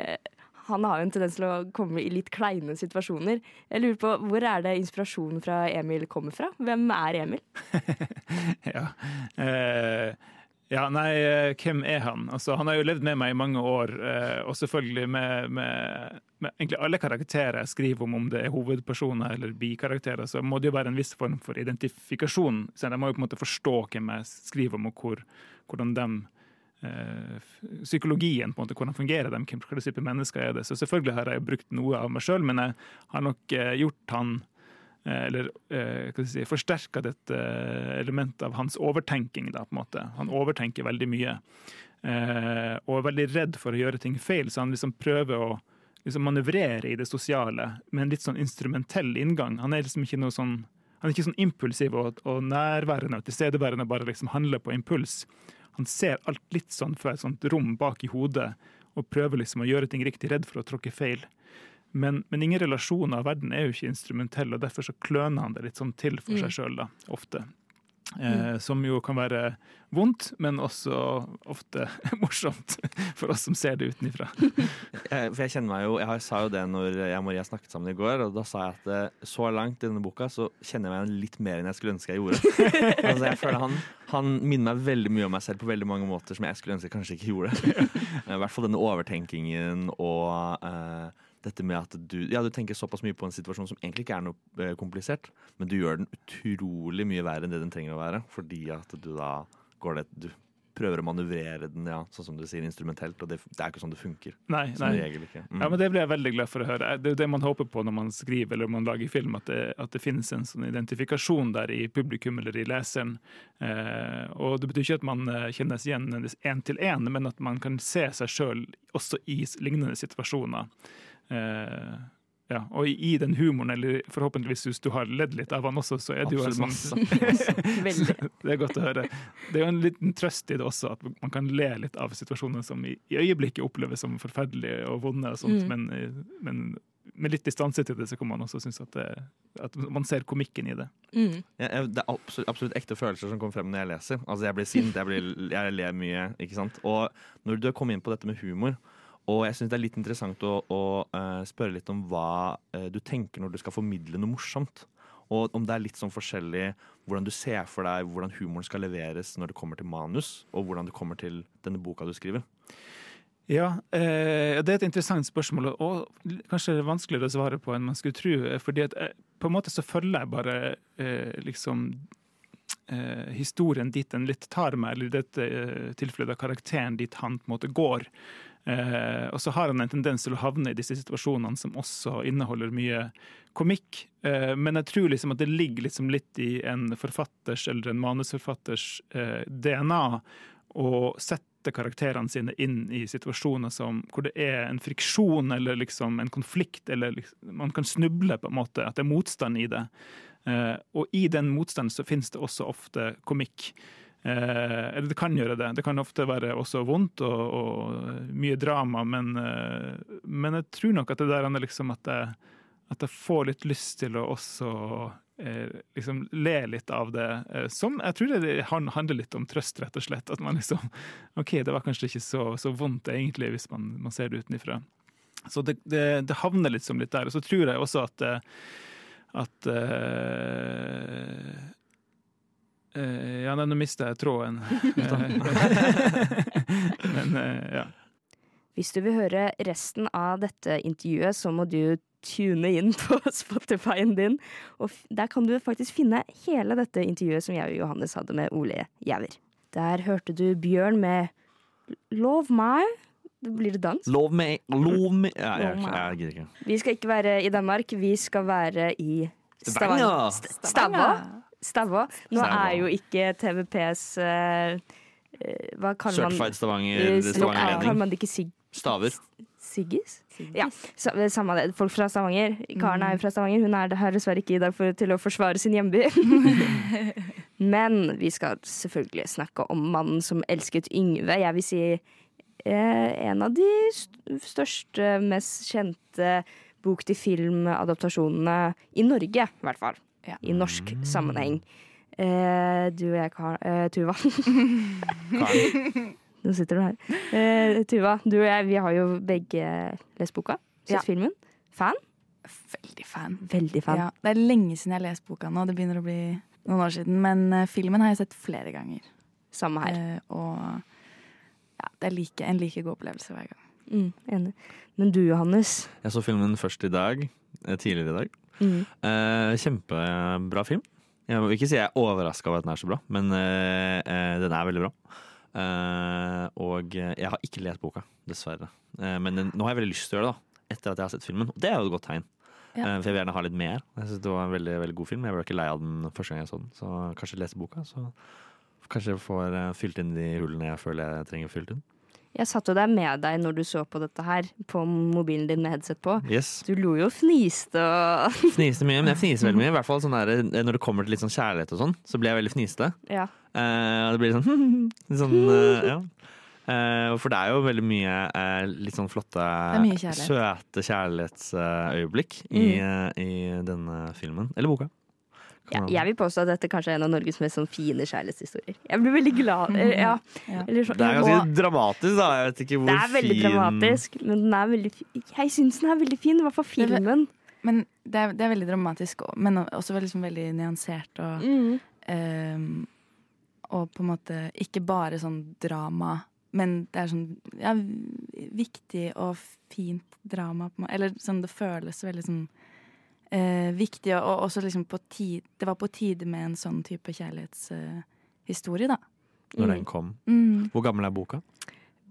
B: Eh, Han har jo en tendens til å komme i litt kleine situasjoner. Jeg lurer på, Hvor er det inspirasjonen fra Emil kommer fra? Hvem er Emil?
I: ja. Eh, ja, nei, eh, hvem er han? Altså, han har jo levd med meg i mange år, eh, og selvfølgelig med, med, med egentlig alle karakterer jeg skriver om, om det er hovedpersoner eller bikarakterer, så må det jo være en viss form for identifikasjon. Så jeg må jo på en måte forstå hvem jeg skriver om, og hvor, hvordan dem eh, psykologien, på en måte, hvordan fungerer de, type mennesker er det. Så selvfølgelig har jeg brukt noe av meg sjøl, men jeg har nok gjort han eller eh, hva si, forsterka dette eh, elementet av hans overtenking. Da, på en måte. Han overtenker veldig mye. Eh, og er veldig redd for å gjøre ting feil, så han liksom prøver å liksom manøvrere i det sosiale med en litt sånn instrumentell inngang. Han er liksom ikke noe sånn han er ikke sånn impulsiv og, og nærværende og tilstedeværende, bare liksom handler på impuls. Han ser alt litt sånn fra et sånt rom bak i hodet og prøver liksom å gjøre ting riktig, redd for å tråkke feil. Men, men ingen relasjoner av verden er jo ikke instrumentell, og derfor så kløner han det litt sånn til for seg
B: Mm.
I: sjøl, da, ofte. Eh, som jo kan være vondt, men også ofte morsomt for oss som ser det utenifra.
C: Jeg, for jeg kjenner meg jo, jeg sa jo det når jeg og Maria snakket sammen i går, og da sa jeg at eh, så langt i denne boka så kjenner jeg meg igjen litt mer enn jeg skulle ønske jeg gjorde. altså jeg føler han, han minner meg veldig mye om meg selv på veldig mange måter som jeg skulle ønske jeg kanskje ikke gjorde. I hvert fall denne overtenkingen og eh, dette med at du, ja, du tenker såpass mye på en situasjon som egentlig ikke er noe eh, komplisert, men du gjør den utrolig mye verre enn det den trenger å være, fordi at du da går det Du prøver å manøvrere den, ja, sånn som du sier, instrumentelt, og det, det er ikke sånn det funker.
I: Nei,
C: Som
I: nei.
C: regel. Mm.
I: Ja, men Det blir jeg veldig glad for å høre. Det er jo det man håper på når man skriver eller man lager film, at det, at det finnes en sånn identifikasjon der i publikum eller i leseren. Eh, og Det betyr ikke at man eh, kjennes igjen én til én, men at man kan se seg sjøl også i lignende situasjoner. Eh, ja, og i, den humoren, eller forhåpentligvis hvis du har ledd litt av han også, så er det jo en sånn Det er godt å høre. Det er jo en liten trøst i det også, at man kan le litt av situasjoner som i, i øyeblikket oppleves som forferdelige og vonde, og sånt,
B: Mm.
I: men, eh, men med litt distanse til det, så kan man også synes at, det, at man ser komikken i det.
B: Mm.
C: Jeg, det er absolutt, absolutt ekte følelser som kommer frem når jeg leser. Altså Jeg blir sint, jeg, blir, jeg ler mye. ikke sant? Og når du kom inn på dette med humor, og jeg syns det er litt interessant å, å uh, spørre litt om hva uh, du tenker når du skal formidle noe morsomt. Og om det er litt sånn forskjellig hvordan du ser for deg hvordan humoren skal leveres når det kommer til manus, og hvordan det kommer til denne boka du skriver.
I: Ja, eh, det er et interessant spørsmål, og- kanskje vanskeligere å svare på enn man skulle tro. eh, fordi at på en måte så følger jeg bare eh, liksom eh, historien dit den litt tar meg, eller i dette eh, tilfellet karakteren dit han på en måte går. Eh, og så har han en tendens til å havne i disse situasjonene som også inneholder mye komikk. Eh, men jeg tror liksom at det ligger liksom litt i en forfatters eller en manusforfatters eh, DNA å sette karakterene sine inn i situasjoner som, hvor det er en friksjon eller liksom en konflikt, eller liksom, man kan snuble på en måte, at det er motstand i det. Eh, og i den motstanden så finnes det også ofte komikk. Eh, eller det kan gjøre det. Det kan ofte være også vondt og, og mye drama, men, eh, men, jeg tror nok at det der er liksom at jeg, at jeg får litt lyst til å også eh, liksom le litt av det. Eh, som jeg tror det handler litt om trøst, rett og slett. At man liksom OK, det var kanskje ikke så, så vondt egentlig, hvis man, man ser det utenfra. Så det, det, det, havner litt litt der. Og så tror jeg også at at uh, uh, Ja, nå mista jeg tråden. Men uh, ja.
B: Hvis du vil høre resten av dette intervjuet, så må du tune inn på Spotify-en din. Og der kan du faktisk finne hele dette intervjuet som jeg og Johannes hadde med Ole Gjæver. Der hørte du Bjørn med Love My. Blir det dans?
C: Love meg Lov meg jeg gidder ikke.
B: Vi skal ikke være i Danmark, vi skal være i Stavanger. Stavanger. Stavå. Nå er jo ikke TVPs uh, Hva kaller man
C: Certified Stavanger, Stavanger
B: Kaller man det ikke sig...
C: Staver.
B: Siggis? Ja, samme det. Folk fra Stavanger. Karen er jo fra Stavanger. Hun er her dessverre ikke i dag for, til å forsvare sin hjemby. Men vi skal selvfølgelig snakke om mannen som elsket Yngve. Jeg vil si eh, en av de største, mest kjente bok-til-film-adaptasjonene i Norge, i hvert fall. Ja. I norsk sammenheng. Eh, du og jeg, Kar eh, Tuva. Nå sitter du her. Eh, Tuva, du og jeg vi har jo begge lest boka. Sett ja. filmen. Fan?
D: Veldig fan.
B: Veldig fan. Ja,
D: det er lenge siden jeg har lest boka nå. Det begynner å bli noen år siden. Men uh, filmen har jeg sett flere ganger.
B: Samme her.
D: Uh, og ja, det er like, en like god opplevelse hver gang.
B: Mm, enig. Men du, Johannes?
C: Jeg så filmen først i dag. Eh, tidligere i dag. Mm. Uh, kjempebra film. Jeg vil ikke si jeg er overraska over at den er så bra, men den er veldig bra. Uh, og jeg har ikke lest boka, dessverre. Uh, men den, nå har jeg veldig lyst til å gjøre det, da. Etter at jeg har sett filmen. Og det er jo et godt tegn. Ja. Uh, for jeg vil gjerne ha litt mer. Jeg synes Det var en veldig, veldig god film. Jeg ble ikke lei av den første gang jeg så den. Så kanskje lese boka, så kanskje jeg får fylt inn de hullene jeg føler jeg trenger fylt inn.
B: Jeg satt jo der med deg når du så på dette her, på mobilen din med headset på.
C: Yes.
B: Du lo jo og fniste og
C: Fniste mye, men jeg fniser veldig mye. I hvert fall sånn der, Når det kommer til litt sånn kjærlighet og sånn, så blir jeg veldig fniste.
B: Ja.
C: Uh, det blir sånn, sånn uh, ja. Uh, for det er jo veldig mye litt sånn flotte,
D: kjærlighet.
C: søte kjærlighetsøyeblikk mm. i, i denne filmen. Eller boka.
B: Ja, jeg vil påstå at dette kanskje er en av Norges mest sånn fine kjærlighetshistorier. Jeg blir veldig glad ja,
C: ja. Så, Det er ganske og, dramatisk, da. Jeg vet ikke hvor fin
B: Det er veldig
C: fin...
B: dramatisk, men den er veldig Jeg syns den er veldig fin, i hvert fall filmen.
D: Men det er, det er veldig dramatisk, men også liksom veldig nyansert og mm. um, Og på en måte ikke bare sånn drama, men det er sånn ja, viktig og fint drama. Eller sånn det føles veldig sånn eh, viktig, og også liksom på tid, det var på tide med en sånn type kjærlighetshistorie, da.
C: Når den mm. kom.
B: Mm.
C: Hvor gammel er boka?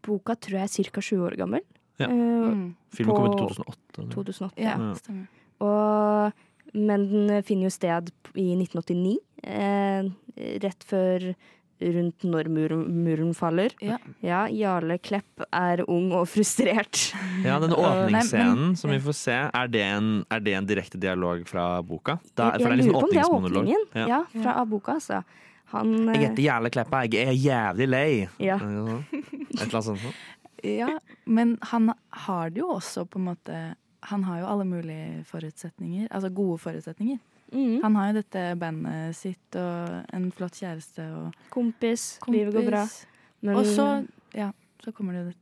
B: Boka tror jeg er ca. sju år gammel.
C: Ja. Mm. Filmen kom i 2008.
B: 2008
D: ja, ja. stemmer.
B: Og, men den finner jo sted i 1989. Eh, rett før rundt når muren, muren faller.
D: Ja.
B: ja. Jarle Klepp er ung og frustrert.
C: Ja, den åpningsscenen som vi får se, er det en, er det en direkte dialog fra boka?
B: Da, jeg, jeg liksom lurer på om det er åpningen. Ja, ja fra av boka, altså. Han,
C: jeg heter Jarle Kleppa, jeg er jævlig lei.
B: Ja.
C: Et eller annet sånt.
D: Ja, men han har det jo også på en måte Han har jo alle mulige forutsetninger. Altså gode forutsetninger. Mm. Han har jo dette bandet sitt og en flott kjæreste og
B: Kompis. kompis. Livet går bra.
D: Men... Og så, ja, så kommer det jo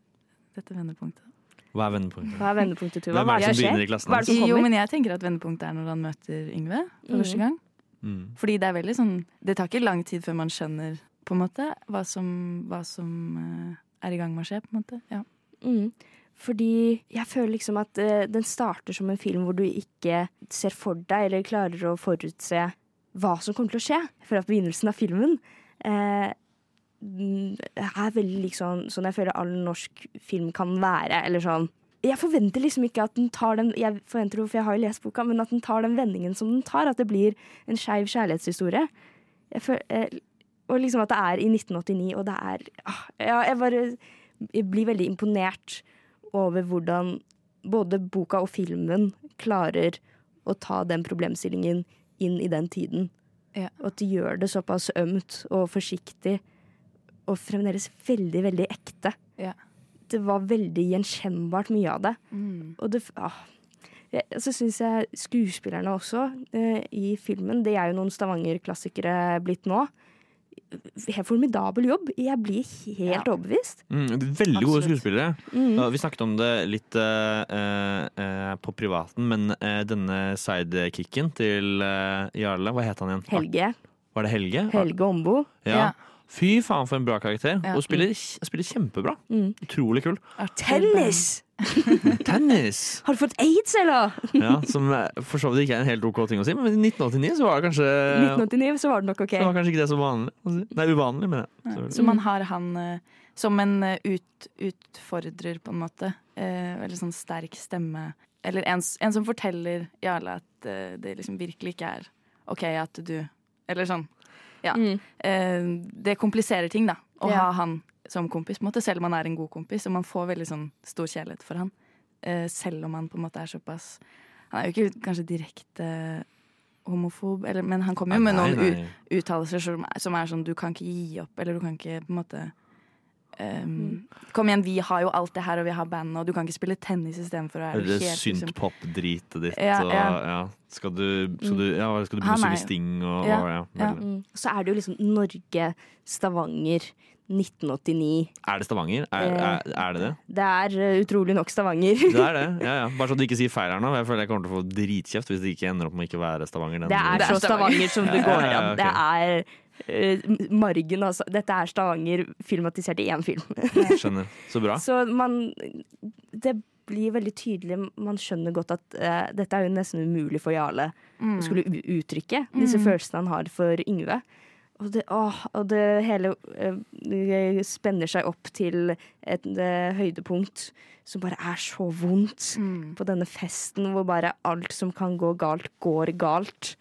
D: dette vendepunktet.
C: Hva er vendepunktet?
B: Hva er vendepunktet, Tuva?
C: Hvem er det som begynner i klassen hans?
D: Jo, men jeg tenker at vendepunktet er når han møter Yngve for mm. første gang. Mm. Fordi det er veldig sånn Det tar ikke lang tid før man skjønner på en måte hva som, hva som uh, er i gang med å skje. på en måte. Ja.
B: Mm. Fordi jeg føler liksom at uh, den starter som en film hvor du ikke ser for deg eller klarer å forutse hva som kommer til å skje fra begynnelsen av filmen. Uh, er veldig lik sånn, sånn jeg føler all norsk film kan være. Eller sånn Jeg forventer liksom ikke at den tar den Jeg forventer det, for jeg har jo lest boka, men at den tar den vendingen som den tar. At det blir en skeiv kjærlighetshistorie. Jeg føl, eh, og liksom at det er i 1989, og det er ah, Ja, jeg bare jeg blir veldig imponert over hvordan både boka og filmen klarer å ta den problemstillingen inn i den tiden.
D: Ja.
B: Og at de gjør det såpass ømt og forsiktig, og fremdeles veldig, veldig ekte.
D: Ja.
B: Det var veldig gjenkjennbart, mye av det.
D: Mm.
B: Og det ah. Så syns jeg skuespillerne også eh, i filmen Det er jo noen Stavanger-klassikere blitt nå. Helt formidabel jobb. Jeg blir helt overbevist.
C: Mm, veldig gode
B: Absolutt.
C: skuespillere.
B: Mm.
C: Ja, vi snakket om det litt uh, uh, på privaten, men uh, denne sidekicken til Jarle, hva het han igjen?
B: Helge.
C: Var det Helge?
B: Helge Ombo.
C: Ja. Fy faen for en bra karakter.
B: Ja.
C: Og spiller, spiller kjempebra.
B: Mm.
C: Utrolig kul.
B: Tennis!
C: Tennis!
B: Har du fått aids, eller?
C: Ja, som eh, for så vidt ikke er en helt OK ting å si, men i 1989 så var det kanskje
B: 1989 så var det nok OK.
C: så var kanskje ikke det så vanlig. å si. Nei, uvanlig, mener jeg.
D: Ja,
C: Så-
D: Så man har han eh, som en eh, ut, utfordrer, på en måte. Eh, eller sånn sterk stemme. Eller en, en som forteller Jarle at det liksom virkelig ikke er OK at du Eller sånn. Ja. Eh, det kompliserer ting, da. Å
B: Ja.
D: ha han som kompis, på en måte, selv om han er en god kompis. Og man får veldig sånn stor kjærlighet for han. Eh, selv om han på en måte er såpass Han er jo ikke kanskje direkte homofob, eller, men han kommer jo med
C: Nei,
D: noen
C: nei.
D: u- uttalelser som, som er sånn du kan ikke gi opp, eller du kan ikke på en måte ehm, Kom igjen, vi har jo alt det her, og vi har bandet, og du kan ikke spille tennis istedenfor. å være
C: Det
D: helt, liksom-
C: synt-pop-dritet ditt
D: Ja,
C: og
D: ja.
C: ja. Skal du, skal du, ja, skal du begynne å synge Sting og
B: Ja,
C: og ja,
B: ja. Mm. Så er det jo liksom Norge, Stavanger, 1989.
C: Er det Stavanger? Er, er, er det det?
B: Det er eh, utrolig nok Stavanger.
C: Det er det. Ja, ja. Bare så du ikke sier feil her nå. Jeg føler jeg kommer til å få dritkjeft hvis det ikke ender opp med å ikke være Stavanger. den-
B: Det er så Stavanger som det går
C: ja, ja,
B: an. Det er eh, margen, altså. Dette er Stavanger filmatisert i én film.
C: Skjønner. Så bra.
B: Så man Det blir veldig tydelig. Man skjønner godt at uh, dette er jo nesten umulig for Jarle
D: Mm.
B: å skulle uttrykke disse
D: Mm.
B: følelsene han har for Yngve. Og det, åh, og det hele eh, det spenner seg opp til et eh, høydepunkt som bare er så vondt.
D: Mm.
B: På denne festen hvor bare alt som kan gå galt, går galt.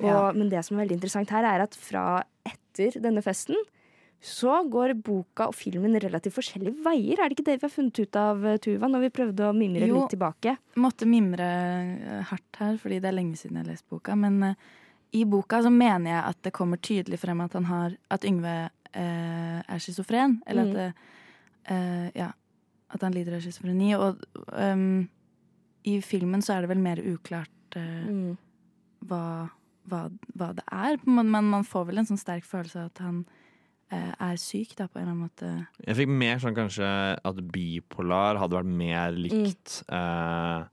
B: Og,
D: Ja.
B: Men det som er veldig interessant her, er at fra etter denne festen så går boka og filmen relativt forskjellige veier. Er det ikke det vi har funnet ut av, eh, Tuva, når vi prøvde å mimre
D: Jo.
B: litt tilbake?
D: Jo, måtte mimre hardt her, fordi det er lenge siden jeg har lest boka. Men eh, i boka så mener jeg at det kommer tydelig frem at han har At Yngve eh, er schizofren. Eller
B: Mm.
D: at det, eh, Ja. At han lider av schizofreni. Og um, i filmen så er det vel mer uklart eh,
B: Mm.
D: hva, hva, hva det er. Men man, man får vel en sånn sterk følelse av at han eh, er syk, da, på en eller annen måte.
C: Jeg fikk mer sånn kanskje at bipolar hadde vært mer likt eh,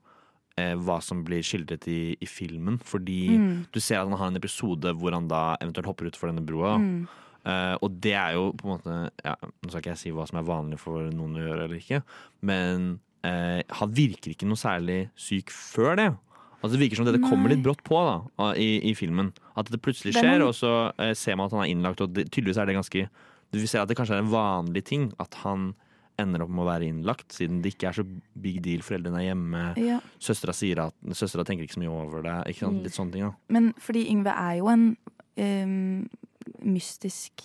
C: eh, hva som blir skildret i, i filmen. Fordi
D: Mm.
C: du ser at han har en episode hvor han da eventuelt hopper utfor denne broa.
D: Mm.
C: Uh, og det er jo på en måte ja, Nå skal ikke jeg si hva som er vanlig for noen å gjøre eller ikke, men uh, han virker ikke noe særlig syk før det. Altså Det virker som det kommer litt brått på da i, i filmen. At det plutselig
D: Det er
C: skjer,
D: noen-
C: og så uh, ser man at han er innlagt. Og det, tydeligvis er det ganske Du ser at det kanskje er en vanlig ting at han ender opp med å være innlagt, siden det ikke er så big deal. Foreldrene er hjemme.
D: Ja.
C: Søstera sier at Søstera tenker ikke så mye over det. Ikke sant?
D: Mm.
C: Litt sånne ting. da
D: Men fordi Yngve er jo en um, mystisk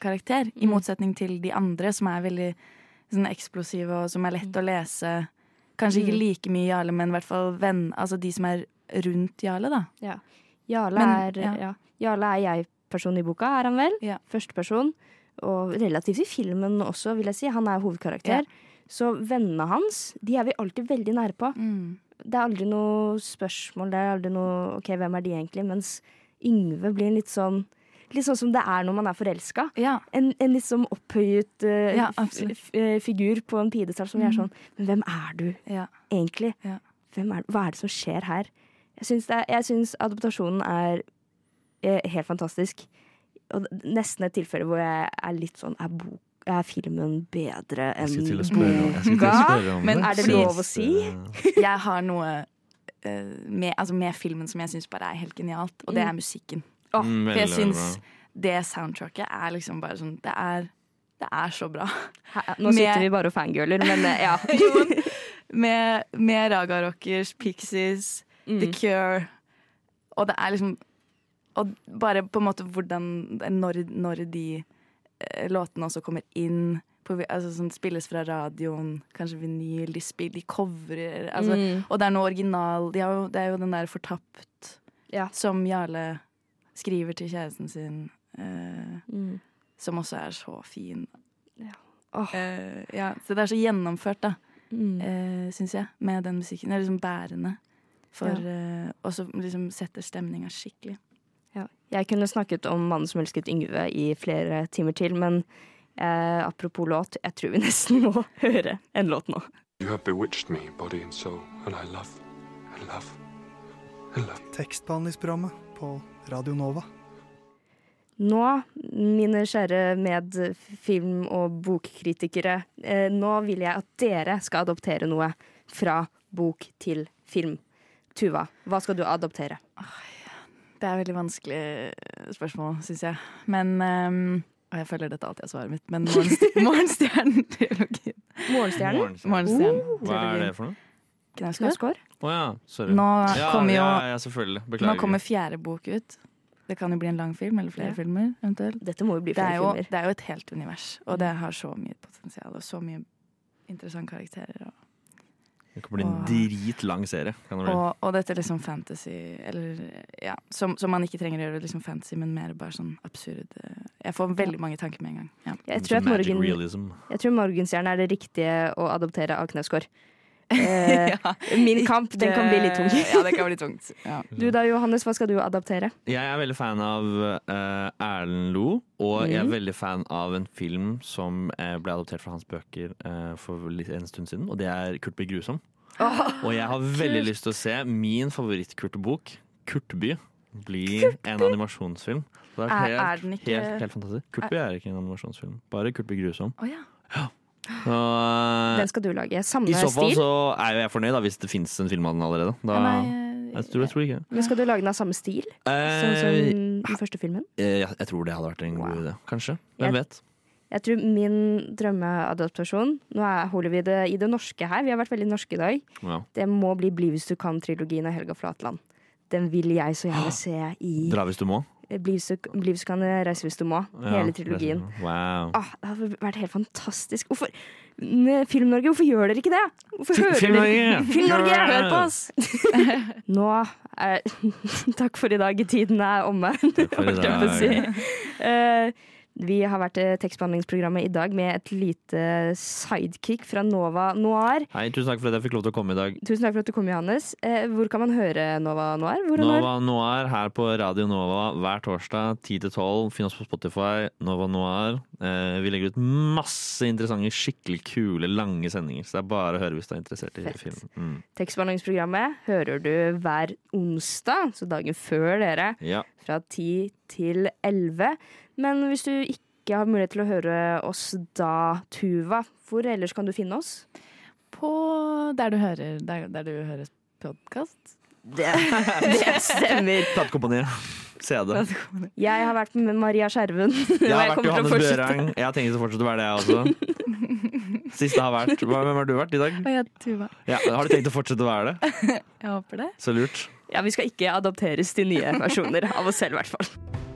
D: karakter, i
B: Mm.
D: motsetning til de andre, som er veldig sånn eksplosive og som er lett å lese. Kanskje ikke
B: Mm.
D: like mye Jarle, men i hvert fall venn, altså de som er rundt Jarle, da.
B: Ja. Jarle
D: Men,
B: er,
D: ja.
B: ja. Jarle er jeg-person i boka, er han vel? Ja. Førsteperson. Og relativt i filmen også, vil jeg si. Han er hovedkarakter. Så vennene hans, de er vi alltid veldig nære på.
D: Mm.
B: Det er aldri noe spørsmål, det er aldri noe OK, hvem er de egentlig? Mens Yngve blir litt sånn Litt sånn som det er når man er forelska. En, en litt sånn opphøyet uh,
D: Ja,
B: eh, figur på en pidestall som mm. er sånn Men hvem er du egentlig? Hvem er, hva er det som skjer her? Jeg syns, adoptasjonen er, er eh, helt fantastisk. Og nesten et tilfelle hvor jeg er litt sånn Er, bok, er filmen bedre enn boka?
D: Men er det lov å si? Jeg har noe uh, med, altså med filmen som jeg syns bare er helt genialt, og det er musikken.
B: Åh,
C: Mm,
D: For jeg syns det soundtracket er liksom bare sånn Det er, det er så bra.
B: Nå sitter vi bare og fangirler, men uh, ja.
D: Med, med Raga Rockers, Pixies,
B: Mm.
D: The Cure Og det er liksom Og bare på en måte hvordan Når, når de eh, låtene også kommer inn på, altså sånn Spilles fra radioen, kanskje vinyl, de, spiller, de covrer altså,
B: Mm.
D: Og det er noe original de jo, Det er jo den der Fortapt som Jarle skriver til kjæresten sin, eh,
B: Mm.
D: som også er så fin.
B: Åh.
D: Eh, ja, så det er så gjennomført, da,
B: Mm.
D: Eh, syns jeg, med den musikken. Det er liksom bærende. For,
B: Ja.
D: eh, og så liksom setter stemninga skikkelig.
B: Jeg kunne snakket om mannen som elsket Yngve i flere timer til, men eh, apropos låt, jeg tror vi nesten må høre en låt nå.
K: You have bewitched me, body and soul, and I love, I love, I love.
L: Tekstbehandlingsprogrammet på Radio Nova.
B: Nå, mine kjære medfilm- og bokkritikere, eh, nå vil jeg at dere skal adoptere noe fra bok til film. Tuva, hva skal du adoptere?
D: Det er et veldig vanskelig spørsmål, syns jeg. Men um, Og jeg føler dette alltid er svaret mitt, men Morgenst- Morgenstjernen-trilogien.
B: Morgenstjernen?
D: Morgenstjernen.
C: Hva er det for noe?
D: Knausgård.
C: Oh, ja, sorry.
D: Nå
C: ja,
D: kommer jo
C: ja, ja,
D: Nå kommer fjerde bok ut. Det kan jo bli en lang film, eller flere
B: Ja.
D: filmer. eventuelt.
B: Dette må jo bli
D: det,
B: flere
D: er jo,
B: filmer.
D: det er jo et helt univers, og det har så mye potensial og så mye interessante karakterer. Og,
C: Det kan bli en dritlang serie. Kan det bli.
D: og, og dette liksom fantasy Eller ja, som, som man ikke trenger å gjøre liksom fantasy, men mer bare sånn absurd. eh, Jeg får veldig mange tanker med en gang. Ja.
B: Jeg tror, Morgen, jeg tror Morgenstjernen er det riktige å adoptere av Knausgård. Eh, Min kamp, den kan bli litt tung.
D: ja, det kan bli tungt. Ja.
B: Du da, Johannes, hva skal du adaptere?
C: Jeg er veldig fan av uh, Erlend Lo, og jeg er
B: Mhm.
C: veldig fan av en film som eh, ble adoptert fra hans bøker uh, for en stund siden, og det er Kurt blir grusom. og jeg har veldig lyst til å se min favoritt-Kurtebok, Kurtby, bli en animasjonsfilm. Det er
D: Er-
C: helt,
D: er den ikke-
C: helt, helt fantastisk. Kurtby er ikke en animasjonsfilm, bare Kurt blir grusom.
D: Oh, ja.
C: Så, eh,
B: Den skal du lage. Samme
C: I så fall
B: stil.
C: så er jo jeg fornøyd, da, hvis det fins en film av den allerede. Da,
B: nei,
C: jeg, tror, jeg tror ikke.
B: Men skal du lage den av samme stil? Sånn som
C: Eh,
B: den første filmen?
C: Eh, Jeg, jeg tror det hadde vært en god idé. Kanskje. Hvem vet?
B: Jeg tror min drømmeadaptasjon Nå er- holder vi det i det norske her. Vi har vært veldig norske i dag.
C: Ja.
B: Det må bli Bli hvis du kan-trilogien av Helga Flatland. Den vil jeg så gjerne se i
C: Dra hvis du må.
B: Bli så, bli hvis du kan, reise hvis du må.
C: Ja,
B: Hele trilogien.
C: Wow.
B: Ah, det hadde vært helt fantastisk. Hvorfor Film-Norge, hvorfor gjør dere ikke det?
C: Film-Norge!
B: Film-Norge, hør på oss! Nå er Takk for i dag. Tiden er omme.
C: for i dag.
B: si. Eh, vi har vært i tekstbehandlingsprogrammet i dag med et lite sidekick fra Nova Noir.
C: Hei, tusen takk for at jeg fikk lov til å komme i dag.
B: Tusen takk for at du kom, Johannes. Eh, hvor kan man høre Nova Noir? Hvor?
C: Nova Noir her på Radio Nova hver torsdag 10-12. Finn oss på Spotify. Nova Noir. Eh, vi legger ut masse interessante, skikkelig kule, lange sendinger. Så det er bare å høre hvis du er interessert i
B: Fett.
C: film. Mm.
B: Tekstbehandlingsprogrammet hører du hver onsdag, så dagen før dere,
C: Ja.
B: Fra 10 til 11. Men hvis du ikke har mulighet til å høre oss da, Tuva, hvor ellers kan du finne oss?
D: På der du hører, der, der du hører podkast.
B: Det, det stemmer.
C: Platekomponier. CD.
B: Jeg har vært med Maria Skjerven.
C: Jeg har vært Johannes. Børang. Jeg har tenkt å fortsette å være det, jeg også. Siste har vært Hvem har du vært i dag?
D: Ja, jeg Tuva.
C: Ja, har du tenkt å fortsette å være det?
D: Jeg håper det.
C: Så lurt.
B: Ja, vi skal ikke adopteres til nye versjoner av oss selv, i hvert fall.